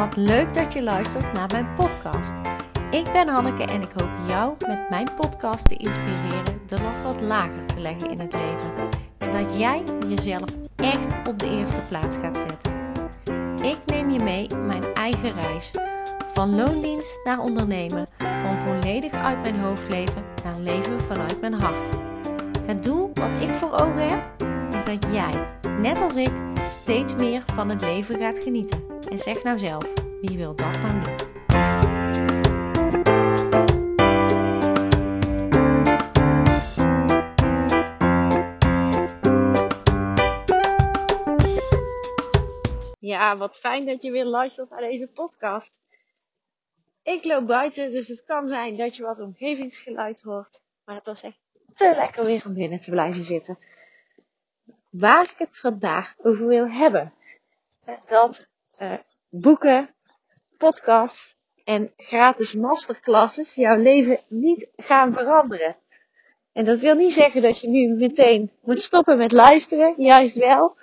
Wat leuk dat je luistert naar mijn podcast. Ik ben Hanneke en ik hoop jou met mijn podcast te inspireren de lat wat lager te leggen in het leven. En dat jij jezelf echt op de eerste plaats gaat zetten. Ik neem je mee mijn eigen reis. Van loondienst naar ondernemen. Van volledig uit mijn hoofd leven naar leven vanuit mijn hart. Het doel wat ik voor ogen heb, is dat jij, net als ik, steeds meer van het leven gaat genieten. En zeg nou zelf, wie wil dat nou niet? Ja, wat fijn dat je weer luistert naar deze podcast. Ik loop buiten, dus het kan zijn dat je wat omgevingsgeluid hoort. Maar het was echt te lekker weer om binnen te blijven zitten. Waar ik het vandaag over wil hebben. Dat uh, boeken, podcasts en gratis masterclasses jouw leven niet gaan veranderen. En dat wil niet zeggen dat je nu meteen moet stoppen met luisteren, juist wel.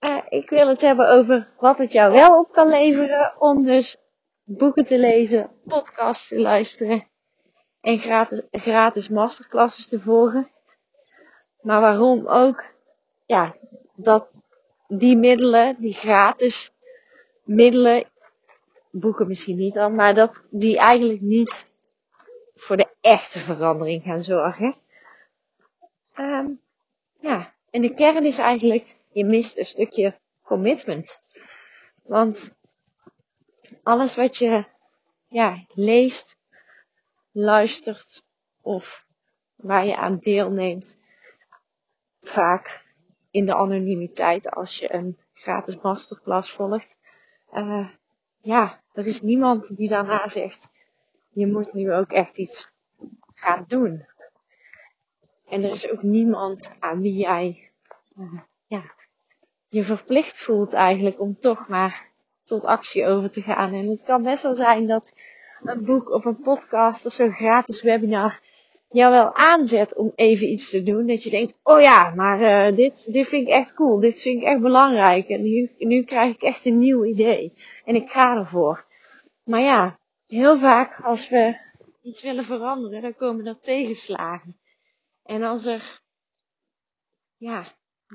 Uh, ik wil het hebben over wat het jou wel op kan leveren om dus boeken te lezen, podcasts te luisteren en gratis, gratis masterclasses te volgen. Maar waarom ook, ja, dat die middelen, die gratis middelen, boeken misschien niet al, maar dat die eigenlijk niet voor de echte verandering gaan zorgen. Um, ja, en de kern is eigenlijk, je mist een stukje commitment. Want alles wat je ja, leest, luistert of waar je aan deelneemt, vaak in de anonimiteit als je een gratis masterclass volgt. Uh, ja, er is niemand die daarna zegt, je moet nu ook echt iets gaan doen. En er is ook niemand aan wie jij uh, ja, je verplicht voelt eigenlijk om toch maar tot actie over te gaan. En het kan best wel zijn dat een boek of een podcast of zo'n gratis webinar jou wel aanzet om even iets te doen. Dat je denkt, oh ja, maar uh, dit, dit vind ik echt cool. Dit vind ik echt belangrijk. En nu, nu krijg ik echt een nieuw idee. En ik ga ervoor. Maar ja, heel vaak als we iets willen veranderen, dan komen er tegenslagen. En als er, ja,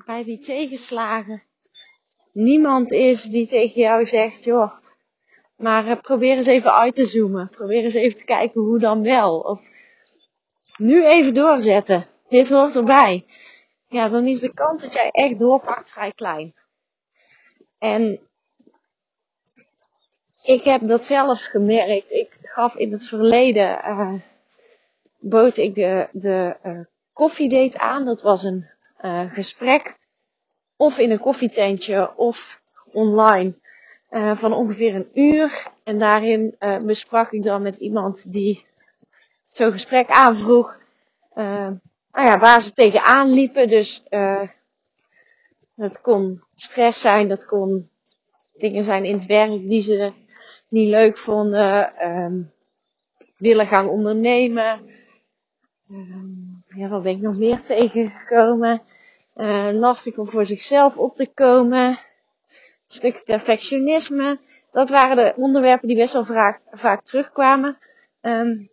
bij die tegenslagen niemand is die tegen jou zegt, joh, maar uh, probeer eens even uit te zoomen. Probeer eens even te kijken hoe dan wel. Of nu even doorzetten. Dit hoort erbij. Ja, dan is de kans dat jij echt doorpakt vrij klein. En ik heb dat zelf gemerkt. Ik gaf in het verleden, uh, bood ik de, de uh, koffiedate aan. Dat was een uh, gesprek. Of in een koffietentje of online. van ongeveer een uur. En daarin besprak ik dan met iemand die zo'n gesprek aanvroeg. Uh, nou ja, waar ze tegenaan liepen. Dus uh, dat kon stress zijn, dat kon dingen zijn in het werk die ze niet leuk vonden. Um, willen gaan ondernemen. Um, ja, wat ben ik nog meer tegengekomen? Uh, lastig om voor zichzelf op te komen. Een stuk perfectionisme. Dat waren de onderwerpen die best wel vaak, vaak terugkwamen. Um,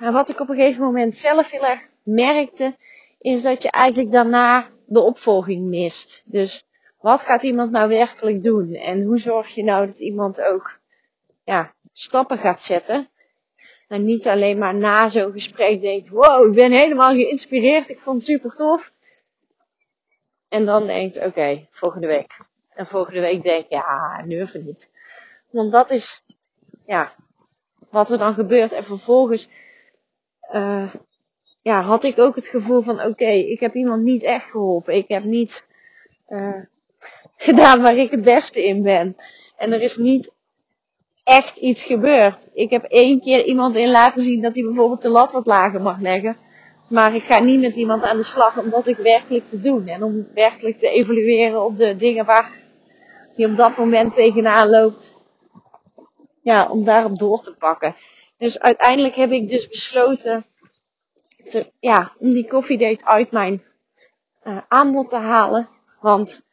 en wat ik op een gegeven moment zelf heel erg merkte, is dat je eigenlijk daarna de opvolging mist. Dus wat gaat iemand nou werkelijk doen? En hoe zorg je nou dat iemand ook ja, stappen gaat zetten? En niet alleen maar na zo'n gesprek denkt, wow, ik ben helemaal geïnspireerd, ik vond het super tof. En dan denkt, oké, volgende week. En volgende week denk ja, nu even niet. Want dat is, ja, wat er dan gebeurt. En vervolgens uh, ja, had ik ook het gevoel van oké, ik heb iemand niet echt geholpen. Ik heb niet uh, gedaan waar ik het beste in ben. En er is niet echt iets gebeurd. Ik heb één keer iemand in laten zien dat hij bijvoorbeeld de lat wat lager mag leggen. Maar ik ga niet met iemand aan de slag om dat ik werkelijk te doen. En om werkelijk te evalueren op de dingen waar hij op dat moment tegenaan loopt. Ja, om daarop door te pakken. Dus uiteindelijk heb ik dus besloten te, ja, om die koffiedate uit mijn uh, aanbod te halen. Want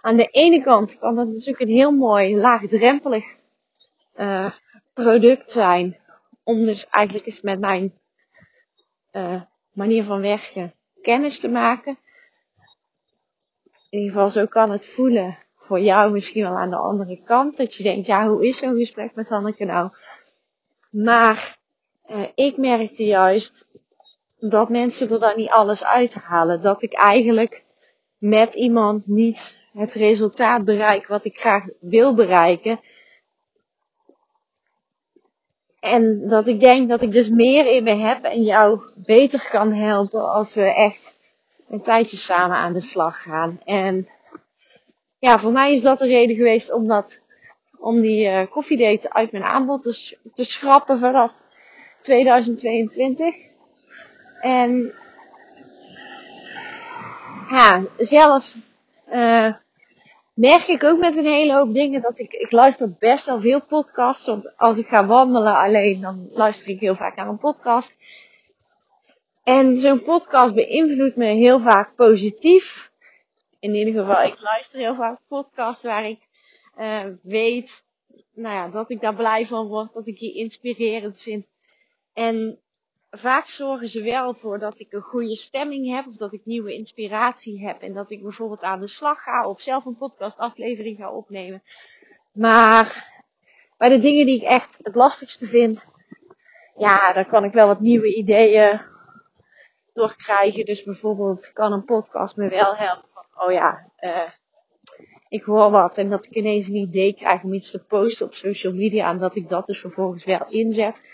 aan de ene kant kan dat natuurlijk een heel mooi laagdrempelig uh, product zijn. Om dus eigenlijk eens met mijn uh, manier van werken kennis te maken. In ieder geval, zo kan het voelen voor jou misschien wel aan de andere kant. Dat je denkt, ja, hoe is zo'n gesprek met Hanneke nou? Maar uh, ik merkte juist dat mensen er dan niet alles uithalen. Dat ik eigenlijk met iemand niet het resultaat bereik wat ik graag wil bereiken. En dat ik denk dat ik dus meer in me heb en jou beter kan helpen als we echt een tijdje samen aan de slag gaan. En ja, voor mij is dat de reden geweest om, dat, om die uh, koffiedate uit mijn aanbod te, te schrappen vanaf 2022. En ja, zelf uh, merk ik ook met een hele hoop dingen dat ik, ik luister best wel veel podcasts. Want als ik ga wandelen alleen, dan luister ik heel vaak naar een podcast. En zo'n podcast beïnvloedt me heel vaak positief. In ieder geval, ik luister heel vaak podcasts waar ik uh, weet nou ja, dat ik daar blij van word, dat ik die inspirerend vind. En vaak zorgen ze wel voor dat ik een goede stemming heb, of dat ik nieuwe inspiratie heb. En dat ik bijvoorbeeld aan de slag ga, of zelf een podcastaflevering ga opnemen. Maar bij de dingen die ik echt het lastigste vind, ja, daar kan ik wel wat nieuwe ideeën doorkrijgen. Dus bijvoorbeeld kan een podcast me wel helpen oh ja, uh, ik hoor wat. En dat ik ineens een idee krijg om iets te posten op social media. En dat ik dat dus vervolgens wel inzet.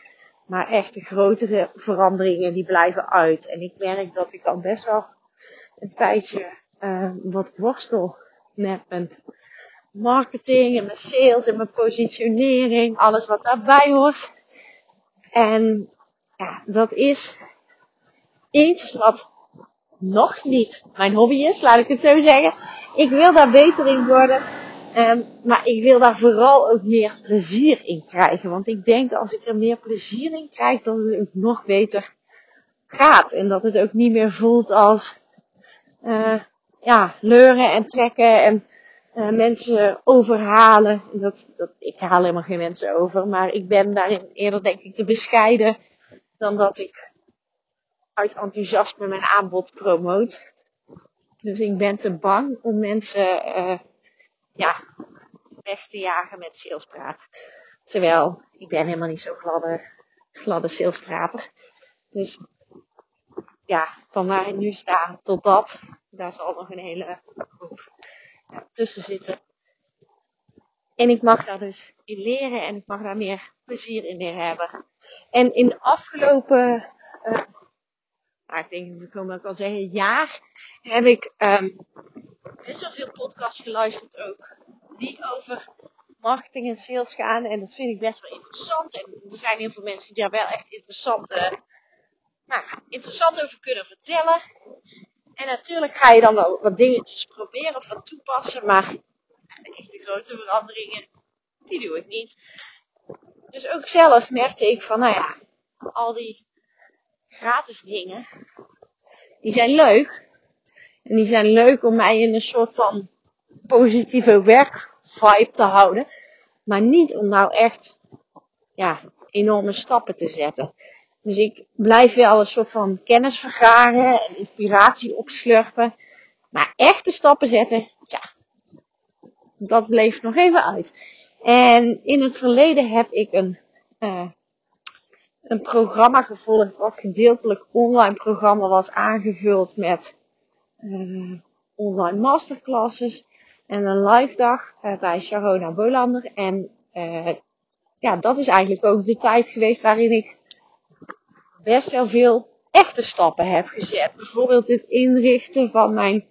Maar echte grotere veranderingen die blijven uit. En ik merk dat ik al best wel een tijdje uh, wat worstel met mijn marketing en mijn sales en mijn positionering. Alles wat daarbij hoort. En ja, dat is iets wat nog niet mijn hobby is, laat ik het zo zeggen. Ik wil daar beter in worden. Um, maar ik wil daar vooral ook meer plezier in krijgen. Want ik denk als ik er meer plezier in krijg, dat het ook nog beter gaat. En dat het ook niet meer voelt als uh, ja, leuren en trekken en uh, mensen overhalen. Dat, dat, ik haal helemaal geen mensen over. Maar ik ben daarin eerder denk ik te bescheiden dan dat ik uit enthousiasme mijn aanbod promoot. Dus ik ben te bang om mensen uh, ja, weg te jagen met salespraat. Terwijl ik ben helemaal niet zo gladde, gladde salesprater. Dus ja, van waar ik nu sta tot dat, daar zal nog een hele hoop ja, tussen zitten. En ik mag daar dus in leren en ik mag daar meer plezier in hebben. En in de afgelopen uh, maar ik denk, dat ik al zeggen, jaar heb ik um, best wel veel podcasts geluisterd ook. Die over marketing en sales gaan. En dat vind ik best wel interessant. En er zijn heel veel mensen die daar wel echt interessante, nou, interessant over kunnen vertellen. En natuurlijk ga je dan wel wat dingetjes proberen of wat toepassen. Maar de grote veranderingen, die doe ik niet. Dus ook zelf merkte ik van, nou ja, al die gratis dingen, die zijn leuk. En die zijn leuk om mij in een soort van positieve werkvibe te houden. Maar niet om nou echt, ja, enorme stappen te zetten. Dus ik blijf wel een soort van kennis vergaren en inspiratie opslurpen. Maar echte stappen zetten, ja, dat bleef nog even uit. En in het verleden heb ik een, uh, een programma gevolgd wat gedeeltelijk online programma was aangevuld met uh, online masterclasses en een live dag uh, bij Sharona Bolander. En uh, ja, dat is eigenlijk ook de tijd geweest waarin ik best wel veel echte stappen heb gezet. Bijvoorbeeld het inrichten van mijn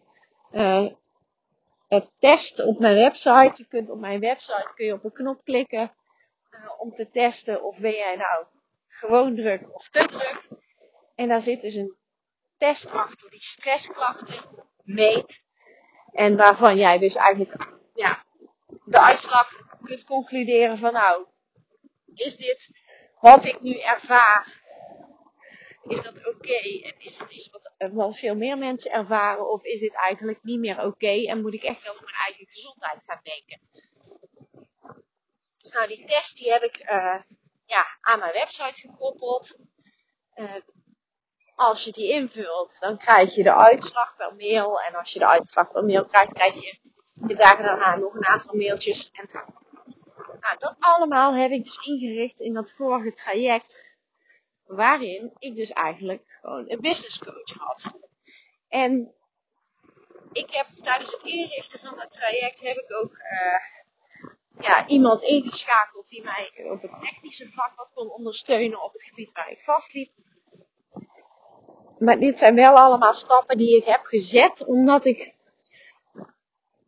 het testen op mijn website. Je kunt op mijn website kun je op een knop klikken om te testen of ben jij nou gewoon druk of te druk. En daar zit dus een test achter die stressklachten meet. En waarvan jij dus eigenlijk ja, de uitslag kunt concluderen van nou, is dit wat ik nu ervaar, is dat oké? En is het iets wat, wat, veel meer mensen ervaren? Of is dit eigenlijk niet meer oké? En moet ik echt wel op mijn eigen gezondheid gaan denken? Nou, die test die heb ik uh, ja, aan mijn website gekoppeld. Uh, als je die invult, dan krijg je de uitslag per mail. En als je de uitslag per mail krijgt, krijg je de dagen daarna nog een aantal mailtjes. En nou, dat allemaal heb ik dus ingericht in dat vorige traject. Waarin ik dus eigenlijk gewoon een business coach had. En ik heb tijdens het inrichten van dat traject heb ik ook uh, ja, iemand ingeschakeld die mij op het technische vlak wat kon ondersteunen op het gebied waar ik vastliep. Maar dit zijn wel allemaal stappen die ik heb gezet omdat ik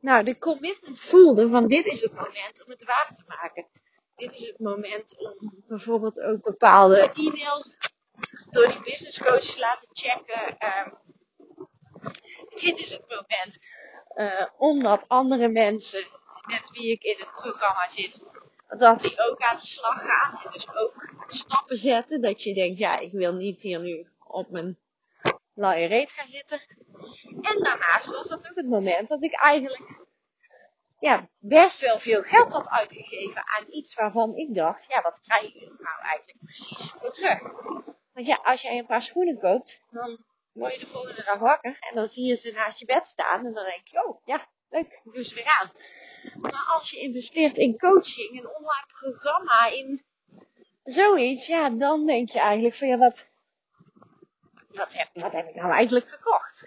nou, de commitment voelde van dit is het moment om het waar te maken. Dit is het moment om bijvoorbeeld ook bepaalde e-mails door die business coach te laten checken. Um, dit is het moment uh, omdat andere mensen met wie ik in het programma zit, dat die ook aan de slag gaan. En dus ook stappen zetten. Dat je denkt, ja, ik wil niet hier nu op mijn luie reet gaan zitten. En daarnaast was dat ook het moment dat ik eigenlijk ja, best wel veel geld had uitgegeven aan iets waarvan ik dacht, ja, wat krijg je nou eigenlijk precies voor terug? Want ja, als jij een paar schoenen koopt, dan word je de volgende dag wakker en dan zie je ze naast je bed staan en dan denk je, oh, ja, leuk, doe ze weer aan. Maar als je investeert in coaching, een online programma, in zoiets, ja, dan denk je eigenlijk van, ja, wat, wat heb, wat heb ik nou eigenlijk gekocht?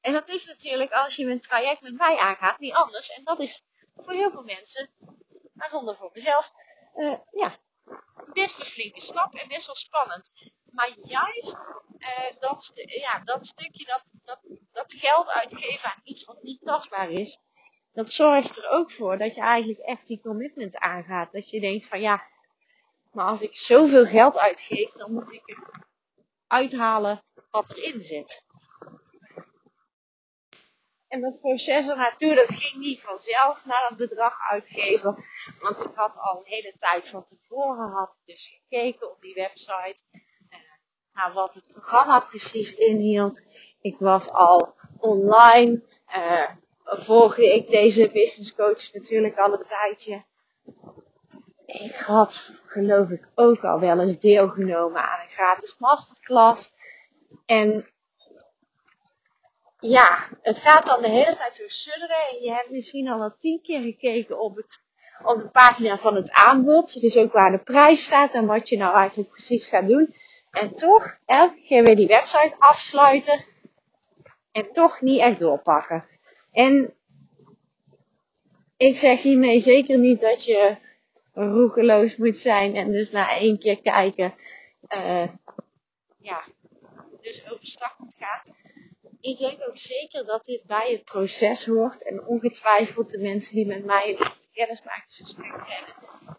En dat is natuurlijk als je een traject met mij aangaat niet anders. En dat is voor heel veel mensen, waaronder voor mezelf, uh, ja, best een flinke stap en best wel spannend. Maar juist uh, dat, ja, dat stukje, dat, dat, dat geld uitgeven aan iets wat niet tastbaar is, dat zorgt er ook voor dat je eigenlijk echt die commitment aangaat. Dat je denkt van ja, maar als ik zoveel geld uitgeef, dan moet ik uithalen wat erin zit. En dat proces ernaartoe, dat ging niet vanzelf naar dat bedrag uitgeven. Want ik had al een hele tijd van tevoren had dus gekeken op die website. Uh, naar wat het programma precies inhield. Ik was al online. Uh, volgde ik deze business coach natuurlijk al een tijdje. Ik had, geloof ik, ook al wel eens deelgenomen aan een gratis masterclass. En ja, het gaat dan de hele tijd door sudderen. En je hebt misschien al wel tien keer gekeken op, het, op de pagina van het aanbod. Dus ook waar de prijs staat en wat je nou eigenlijk precies gaat doen. En toch elke keer weer die website afsluiten. En toch niet echt doorpakken. En ik zeg hiermee zeker niet dat je roekeloos moet zijn en dus na één keer kijken, uh, ja, dus overstag moet gaan ik denk ook zeker dat dit bij het proces hoort. En ongetwijfeld de mensen die met mij het kennismakingsgesprek kennen,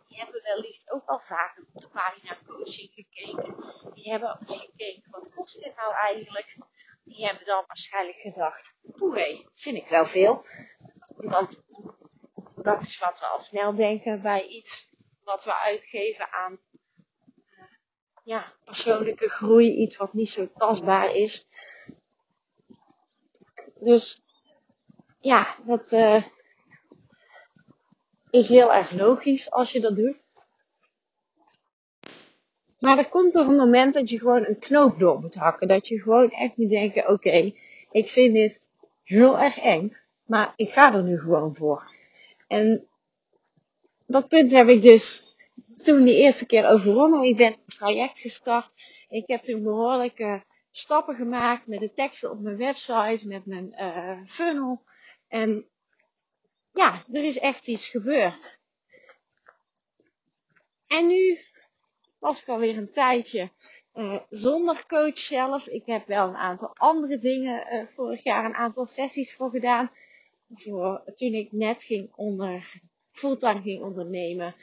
die hebben wellicht ook al vaker op de pagina coaching gekeken. Die hebben al eens gekeken, wat kost dit nou eigenlijk? Die hebben dan waarschijnlijk gedacht, poeh, vind ik wel veel. Want dat is wat we al snel denken bij iets wat we uitgeven aan uh, ja, persoonlijke groei. Iets wat niet zo tastbaar is. Dus ja, dat uh, is heel erg logisch als je dat doet. Maar er komt toch een moment dat je gewoon een knoop door moet hakken. Dat je gewoon echt moet denken, oké, ik vind dit heel erg eng, maar ik ga er nu gewoon voor. En dat punt heb ik dus toen de eerste keer overwonnen. Ik ben een traject gestart. Ik heb toen behoorlijke stappen gemaakt met de teksten op mijn website, met mijn uh, funnel. En ja, er is echt iets gebeurd. En nu was ik alweer een tijdje uh, zonder coach zelf. Ik heb wel een aantal andere dingen uh, vorig jaar een aantal sessies voor gedaan. Toen ik net ging onder, fulltime ging ondernemen,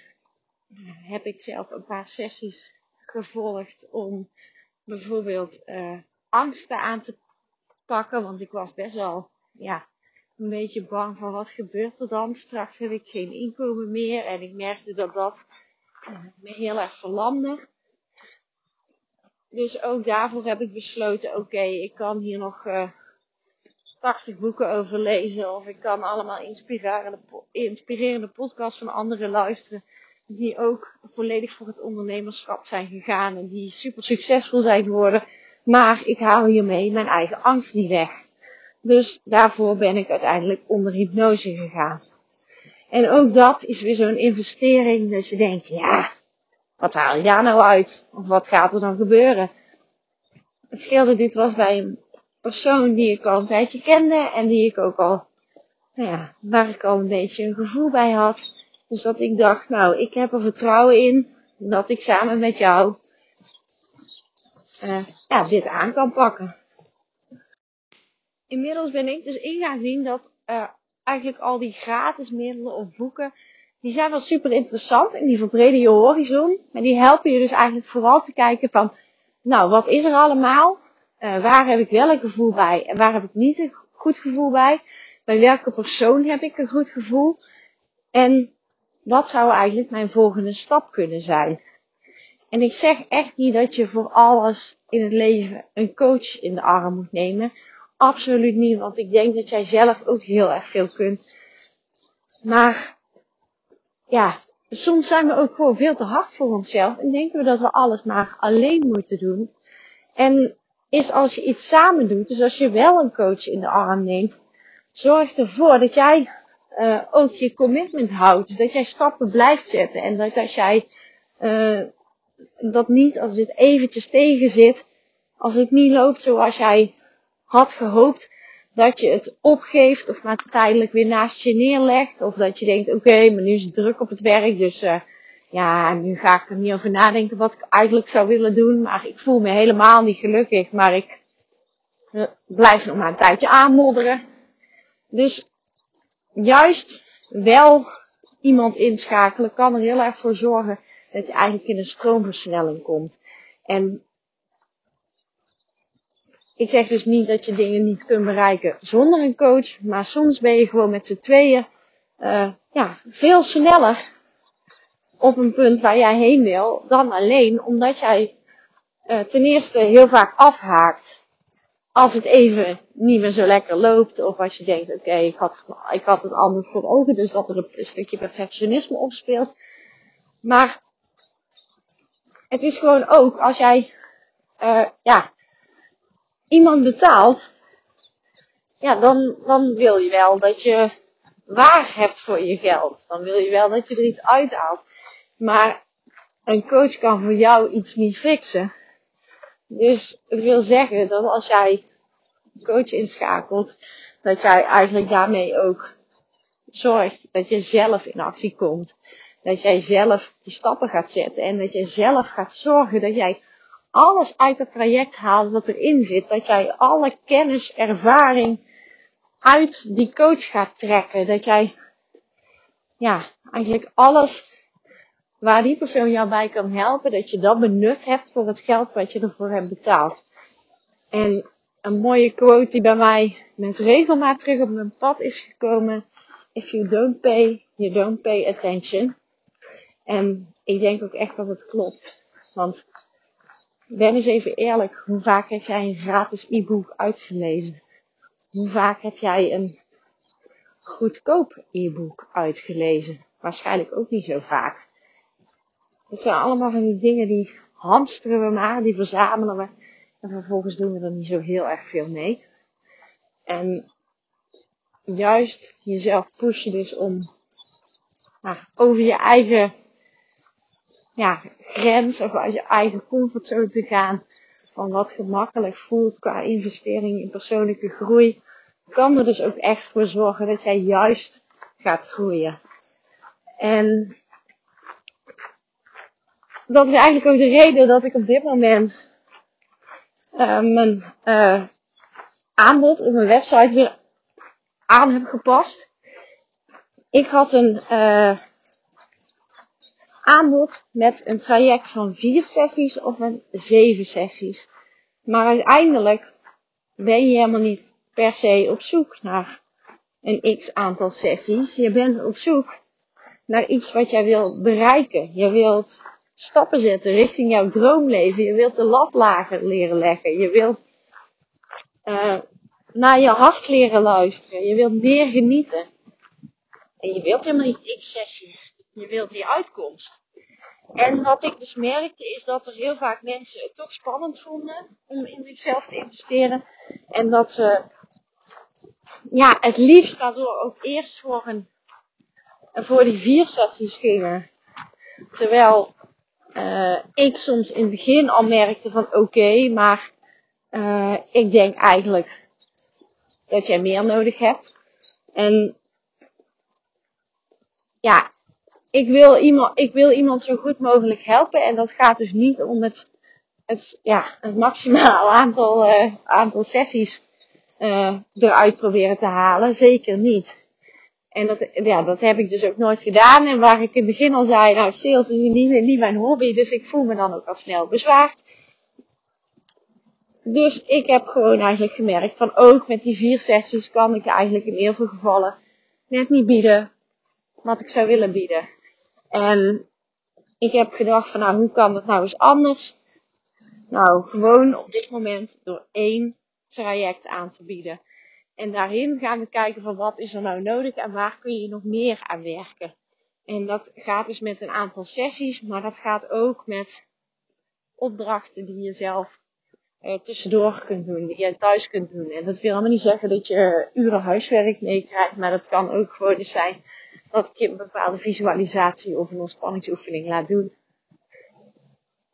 heb ik zelf een paar sessies gevolgd om bijvoorbeeld uh, angsten aan te pakken. Want ik was best wel, ja, een beetje bang van wat gebeurt er dan. Straks heb ik geen inkomen meer. En ik merkte dat dat me heel erg verlamde. Dus ook daarvoor heb ik besloten, oké, ik kan hier nog uh, 80 boeken over lezen. Of ik kan allemaal inspirerende, inspirerende podcasts van anderen luisteren. die ook volledig voor het ondernemerschap zijn gegaan en die super succesvol zijn geworden. Maar ik haal hiermee mijn eigen angst niet weg. Dus daarvoor ben ik uiteindelijk onder hypnose gegaan. En ook dat is weer zo'n investering dat je denkt, ja, wat haal je daar nou uit? Of wat gaat er dan gebeuren? Het scheelde, dit was bij een persoon die ik al een tijdje kende en die ik ook al, nou ja, waar ik al een beetje een gevoel bij had. Dus dat ik dacht, nou, ik heb er vertrouwen in dat ik samen met jou uh, ja, dit aan kan pakken. Inmiddels ben ik dus in gaan zien dat uh, eigenlijk al die gratis middelen of boeken, die zijn wel super interessant en die verbreden je horizon. Maar die helpen je dus eigenlijk vooral te kijken van, nou, wat is er allemaal? Uh, waar heb ik wel een gevoel bij en waar heb ik niet een goed gevoel bij? Bij welke persoon heb ik een goed gevoel? En wat zou eigenlijk mijn volgende stap kunnen zijn? En ik zeg echt niet dat je voor alles in het leven een coach in de arm moet nemen. Absoluut niet, want ik denk dat jij zelf ook heel erg veel kunt. Maar ja, soms zijn we ook gewoon veel te hard voor onszelf en denken we dat we alles maar alleen moeten doen. En is als je iets samen doet, dus als je wel een coach in de arm neemt, zorg ervoor dat jij uh, ook je commitment houdt. Dus dat jij stappen blijft zetten en dat als jij uh, dat niet als dit eventjes tegen zit, als het niet loopt zoals jij had gehoopt, dat je het opgeeft of maar tijdelijk weer naast je neerlegt. Of dat je denkt, oké, maar nu is het druk op het werk, dus uh, ja, nu ga ik er niet over nadenken wat ik eigenlijk zou willen doen. Maar ik voel me helemaal niet gelukkig, maar ik uh, blijf nog maar een tijdje aanmodderen. Dus juist wel iemand inschakelen kan er heel erg voor zorgen dat je eigenlijk in een stroomversnelling komt. En ik zeg dus niet dat je dingen niet kunt bereiken zonder een coach, maar soms ben je gewoon met z'n tweeën uh, ja, veel sneller op een punt waar jij heen wil dan alleen, omdat jij uh, ten eerste heel vaak afhaakt als het even niet meer zo lekker loopt, of als je denkt, oké, ik, had, ik had het anders voor ogen, dus dat er een stukje perfectionisme opspeelt. Maar het is gewoon ook als jij uh, ja, iemand betaalt, ja, dan, dan wil je wel dat je waar hebt voor je geld. Dan wil je wel dat je er iets uithaalt. Maar een coach kan voor jou iets niet fixen. Dus ik wil zeggen dat als jij een coach inschakelt, dat jij eigenlijk daarmee ook zorgt dat je zelf in actie komt. Dat jij zelf die stappen gaat zetten en dat jij zelf gaat zorgen dat jij alles uit het traject haalt wat erin zit. Dat jij alle kennis, ervaring uit die coach gaat trekken. Dat jij, ja, eigenlijk alles waar die persoon jou bij kan helpen, dat je dat benut hebt voor het geld wat je ervoor hebt betaald. En een mooie quote die bij mij met regelmaat terug op mijn pad is gekomen. If you don't pay, you don't pay attention. En ik denk ook echt dat het klopt. Want ben eens even eerlijk, hoe vaak heb jij een gratis e-book uitgelezen? Hoe vaak heb jij een goedkoop e-book uitgelezen? Waarschijnlijk ook niet zo vaak. Het zijn allemaal van die dingen die hamsteren we maar, die verzamelen we. En vervolgens doen we er niet zo heel erg veel mee. En juist jezelf pushen dus om nou, over je eigen ja, grens of uit je eigen comfortzone te gaan. Van wat gemakkelijk voelt qua investering in persoonlijke groei. Kan er dus ook echt voor zorgen dat jij juist gaat groeien. En dat is eigenlijk ook de reden dat ik op dit moment uh, mijn uh, aanbod op mijn website weer aan heb gepast. Ik had een uh, aanbod met een traject van vier sessies of een zeven sessies. Maar uiteindelijk ben je helemaal niet per se op zoek naar een x aantal sessies. Je bent op zoek naar iets wat jij wilt bereiken. Je wilt stappen zetten richting jouw droomleven. Je wilt de lat lager leren leggen. Je wilt uh, naar je hart leren luisteren. Je wilt meer genieten. En je wilt helemaal niet x sessies je wilt die uitkomst. En wat ik dus merkte is dat er heel vaak mensen het toch spannend vonden om in zichzelf te investeren. En dat ze ja, het liefst daardoor ook eerst voor, een, voor die vier sessies gingen. Terwijl uh, ik soms in het begin al merkte van oké, maar uh, ik denk eigenlijk dat jij meer nodig hebt. En ja, ik wil iemand, ik wil iemand zo goed mogelijk helpen. En dat gaat dus niet om het, het, ja, het maximaal aantal, uh, aantal sessies uh, eruit proberen te halen. Zeker niet. En dat, ja, dat heb ik dus ook nooit gedaan. En waar ik in het begin al zei, nou, sales is in die zin niet mijn hobby. Dus ik voel me dan ook al snel bezwaard. Dus ik heb gewoon eigenlijk gemerkt van ook met die vier sessies kan ik eigenlijk in heel veel gevallen net niet bieden wat ik zou willen bieden. En ik heb gedacht van nou, hoe kan dat nou eens anders? Nou, gewoon op dit moment door één traject aan te bieden. En daarin gaan we kijken van wat is er nou nodig en waar kun je nog meer aan werken. En dat gaat dus met een aantal sessies, maar dat gaat ook met opdrachten die je zelf uh, tussendoor kunt doen, die je thuis kunt doen. En dat wil allemaal niet zeggen dat je uren huiswerk meekrijgt, maar dat kan ook gewoon eens zijn dat ik je een bepaalde visualisatie of een ontspanningsoefening laat doen.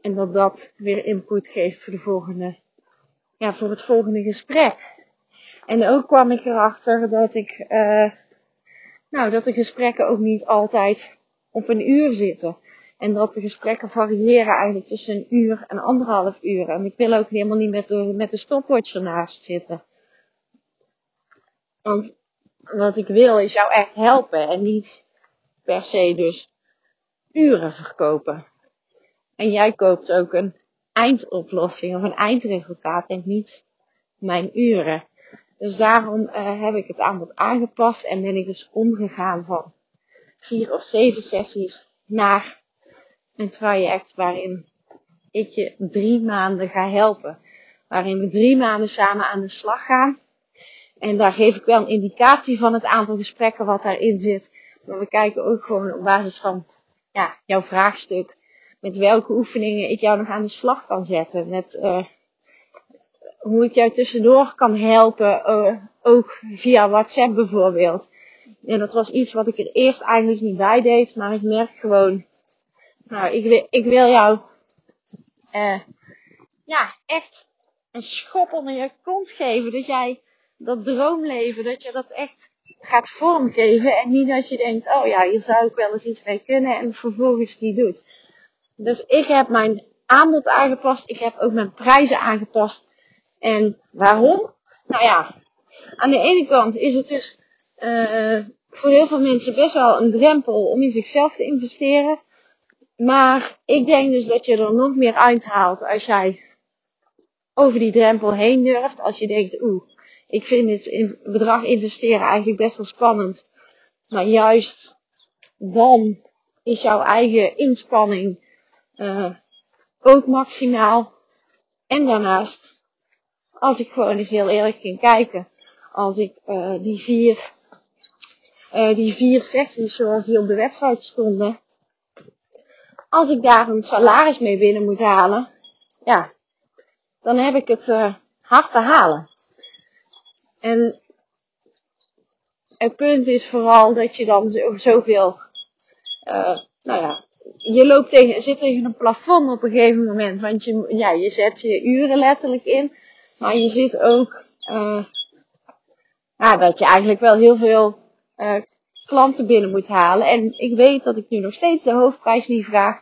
En dat dat weer input geeft voor de volgende, ja, voor het volgende gesprek. En ook kwam ik erachter dat ik, uh, nou, dat de gesprekken ook niet altijd op een uur zitten. En dat de gesprekken variëren eigenlijk tussen een uur en anderhalf uur. En ik wil ook helemaal niet met de, met de stopwatch ernaast zitten. Want wat ik wil is jou echt helpen en niet per se dus uren verkopen. En jij koopt ook een eindoplossing of een eindresultaat en niet mijn uren. Dus daarom uh, heb ik het aanbod aangepast en ben ik dus omgegaan van vier of zeven sessies naar een traject waarin ik je drie maanden ga helpen. Waarin we drie maanden samen aan de slag gaan. En daar geef ik wel een indicatie van het aantal gesprekken wat daarin zit. Maar we kijken ook gewoon op basis van ja, jouw vraagstuk. Met welke oefeningen ik jou nog aan de slag kan zetten. Met uh, hoe ik jou tussendoor kan helpen, uh, ook via WhatsApp bijvoorbeeld. En dat was iets wat ik er eerst eigenlijk niet bij deed, maar ik merk gewoon, nou, ik wil, ik wil jou, uh, ja, echt een schop onder je kont geven, dat jij dat droomleven, dat je dat echt gaat vormgeven en niet dat je denkt, oh ja, hier zou ik wel eens iets mee kunnen en vervolgens niet doet. Dus ik heb mijn aanbod aangepast, ik heb ook mijn prijzen aangepast en waarom? Nou ja, aan de ene kant is het dus uh, voor heel veel mensen best wel een drempel om in zichzelf te investeren. Maar ik denk dus dat je er nog meer uithaalt als jij over die drempel heen durft. Als je denkt, oeh, ik vind dit in bedrag investeren eigenlijk best wel spannend. Maar juist dan is jouw eigen inspanning uh, ook maximaal. En daarnaast als ik gewoon eens heel eerlijk ging kijken. Als ik uh, die vier, uh, die vier sessies zoals die op de website stonden. Als ik daar een salaris mee binnen moet halen. Ja, dan heb ik het hard te halen. En het punt is vooral dat je dan zoveel, uh, nou ja, je loopt tegen, zit tegen een plafond op een gegeven moment. Want je, ja, je zet je uren letterlijk in. Maar je ziet ook uh, ja, dat je eigenlijk wel heel veel uh, klanten binnen moet halen. En ik weet dat ik nu nog steeds de hoofdprijs niet vraag.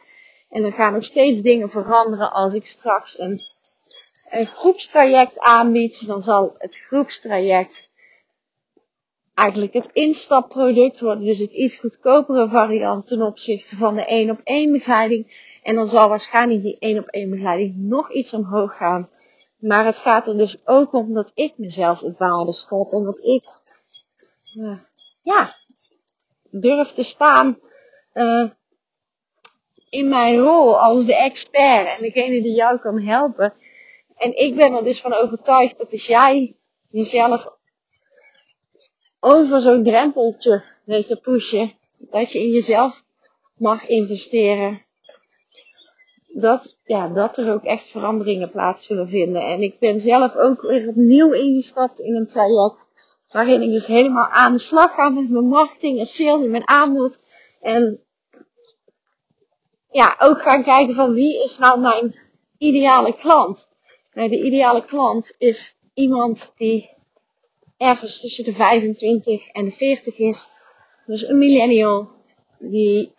En er gaan nog steeds dingen veranderen als ik straks een, een groepstraject aanbied. Dan zal het groepstraject eigenlijk het instapproduct worden. Dus het iets goedkopere variant ten opzichte van de één op één begeleiding. En dan zal waarschijnlijk die één op één begeleiding nog iets omhoog gaan. Maar het gaat er dus ook om dat ik mezelf op waarde schat en dat ik, uh, ja, durf te staan uh, in mijn rol als de expert en degene die jou kan helpen. En ik ben er dus van overtuigd dat als jij jezelf over zo'n drempeltje weet te pushen, dat je in jezelf mag investeren. Dat, ja, dat er ook echt veranderingen plaats zullen vinden. En ik ben zelf ook weer opnieuw ingestapt in een traject. Waarin ik dus helemaal aan de slag ga met mijn marketing en sales en mijn aanbod. En ja, ook gaan kijken van wie is nou mijn ideale klant. De ideale klant is iemand die ergens tussen de 25 en de 40 is. Dus een millennial die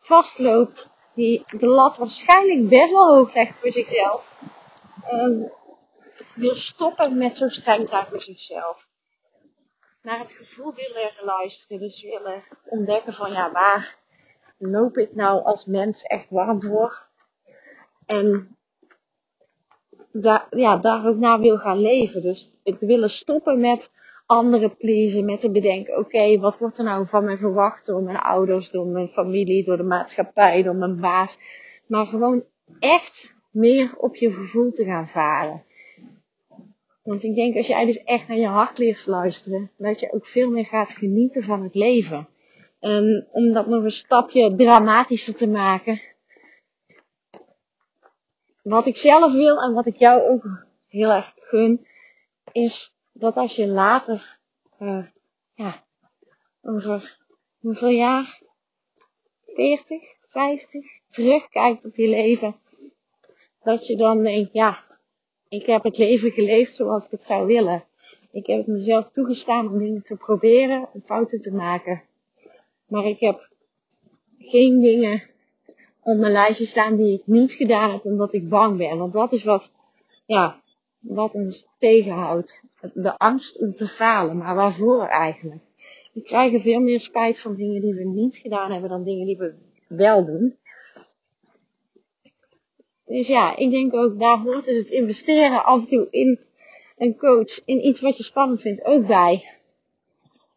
vastloopt, die de lat waarschijnlijk best wel hoog legt voor zichzelf. En wil stoppen met zo streng zijn voor zichzelf. Naar het gevoel willen luisteren, dus willen ontdekken van ja, waar loop ik nou als mens echt warm voor? En daar, ja, daar ook naar wil gaan leven. Dus het willen stoppen met anderen pleasen, met te bedenken, oké, wat wordt er nou van mij verwacht door mijn ouders, door mijn familie, door de maatschappij, door mijn baas. Maar gewoon echt meer op je gevoel te gaan varen. Want ik denk als jij dus echt naar je hart leert luisteren, dat je ook veel meer gaat genieten van het leven. En om dat nog een stapje dramatischer te maken, wat ik zelf wil en wat ik jou ook heel erg gun, is dat als je later, uh, ja, over hoeveel jaar, 40, 50, terugkijkt op je leven, dat je dan denkt, ja, ik heb het leven geleefd zoals ik het zou willen. Ik heb het mezelf toegestaan om dingen te proberen, om fouten te maken. Maar ik heb geen dingen op mijn lijstje staan die ik niet gedaan heb omdat ik bang ben. Want dat is wat, ja, wat ons tegenhoudt. De angst om te falen. Maar waarvoor eigenlijk? We krijgen veel meer spijt van dingen die we niet gedaan hebben dan dingen die we wel doen. Dus ja, ik denk ook, daar hoort dus het investeren af en toe in een coach, in iets wat je spannend vindt, ook bij.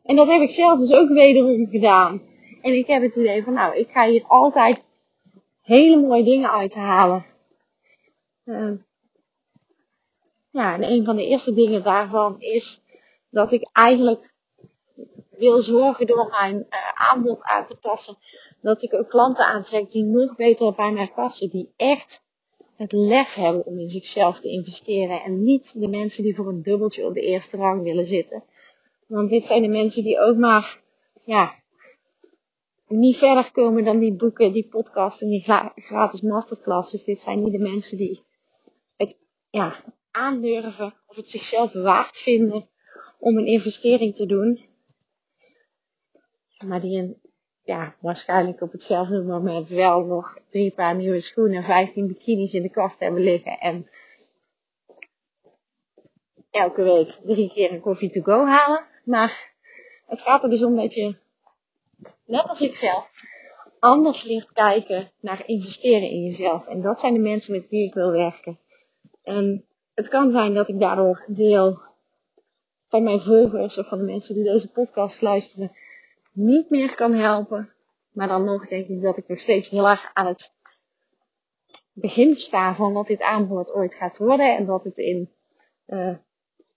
En dat heb ik zelf dus ook wederom gedaan. En ik heb het idee van, nou, ik ga hier altijd hele mooie dingen uithalen. Uh, ja, en een van de eerste dingen daarvan is dat ik eigenlijk wil zorgen door mijn uh, aanbod aan te passen, dat ik ook klanten aantrek die nog beter bij mij passen, die echt het lef hebben om in zichzelf te investeren en niet de mensen die voor een dubbeltje op de eerste rang willen zitten. Want dit zijn de mensen die ook maar, ja, niet verder komen dan die boeken, die podcasts en die gratis masterclasses. Dit zijn niet de mensen die het, ja, aandurven of het zichzelf waard vinden om een investering te doen. Maar die een, ja, waarschijnlijk op hetzelfde moment wel nog drie paar nieuwe schoenen en 15 bikinis in de kast hebben liggen en elke week drie keer een koffie to go halen. Maar het gaat er dus om dat je, net als ik zelf, anders leert kijken naar investeren in jezelf. En dat zijn de mensen met wie ik wil werken. En het kan zijn dat ik daardoor deel van mijn volgers of van de mensen die deze podcast luisteren niet meer kan helpen. Maar dan nog denk ik dat ik nog steeds heel erg aan het begin sta van wat dit aanbod ooit gaat worden. En dat het in, uh,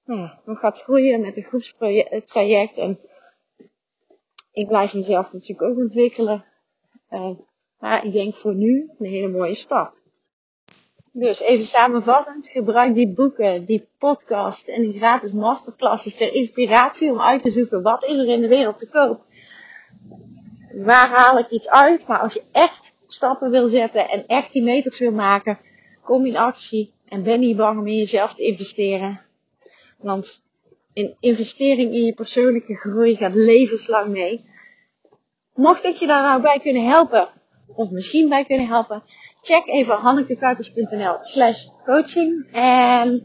nou nog gaat groeien met een groepstraject. En ik blijf mezelf natuurlijk ook ontwikkelen. Uh, maar ik denk voor nu een hele mooie stap. Dus even samenvattend, gebruik die boeken, die podcast en die gratis masterclasses ter inspiratie om uit te zoeken wat is er in de wereld te koop. Waar haal ik iets uit? Maar als je echt stappen wil zetten en echt die meters wil maken, kom in actie en ben niet bang om in jezelf te investeren. Want een investering in je persoonlijke groei gaat levenslang mee. Mocht ik je daar nou bij kunnen helpen, of misschien bij kunnen helpen, check even hannekekuipers.nl slash coaching. En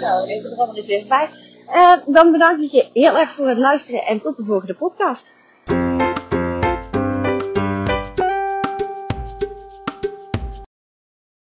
zo, deze er allemaal eens even bij. Uh, dan bedank ik je heel erg voor het luisteren en tot de volgende podcast.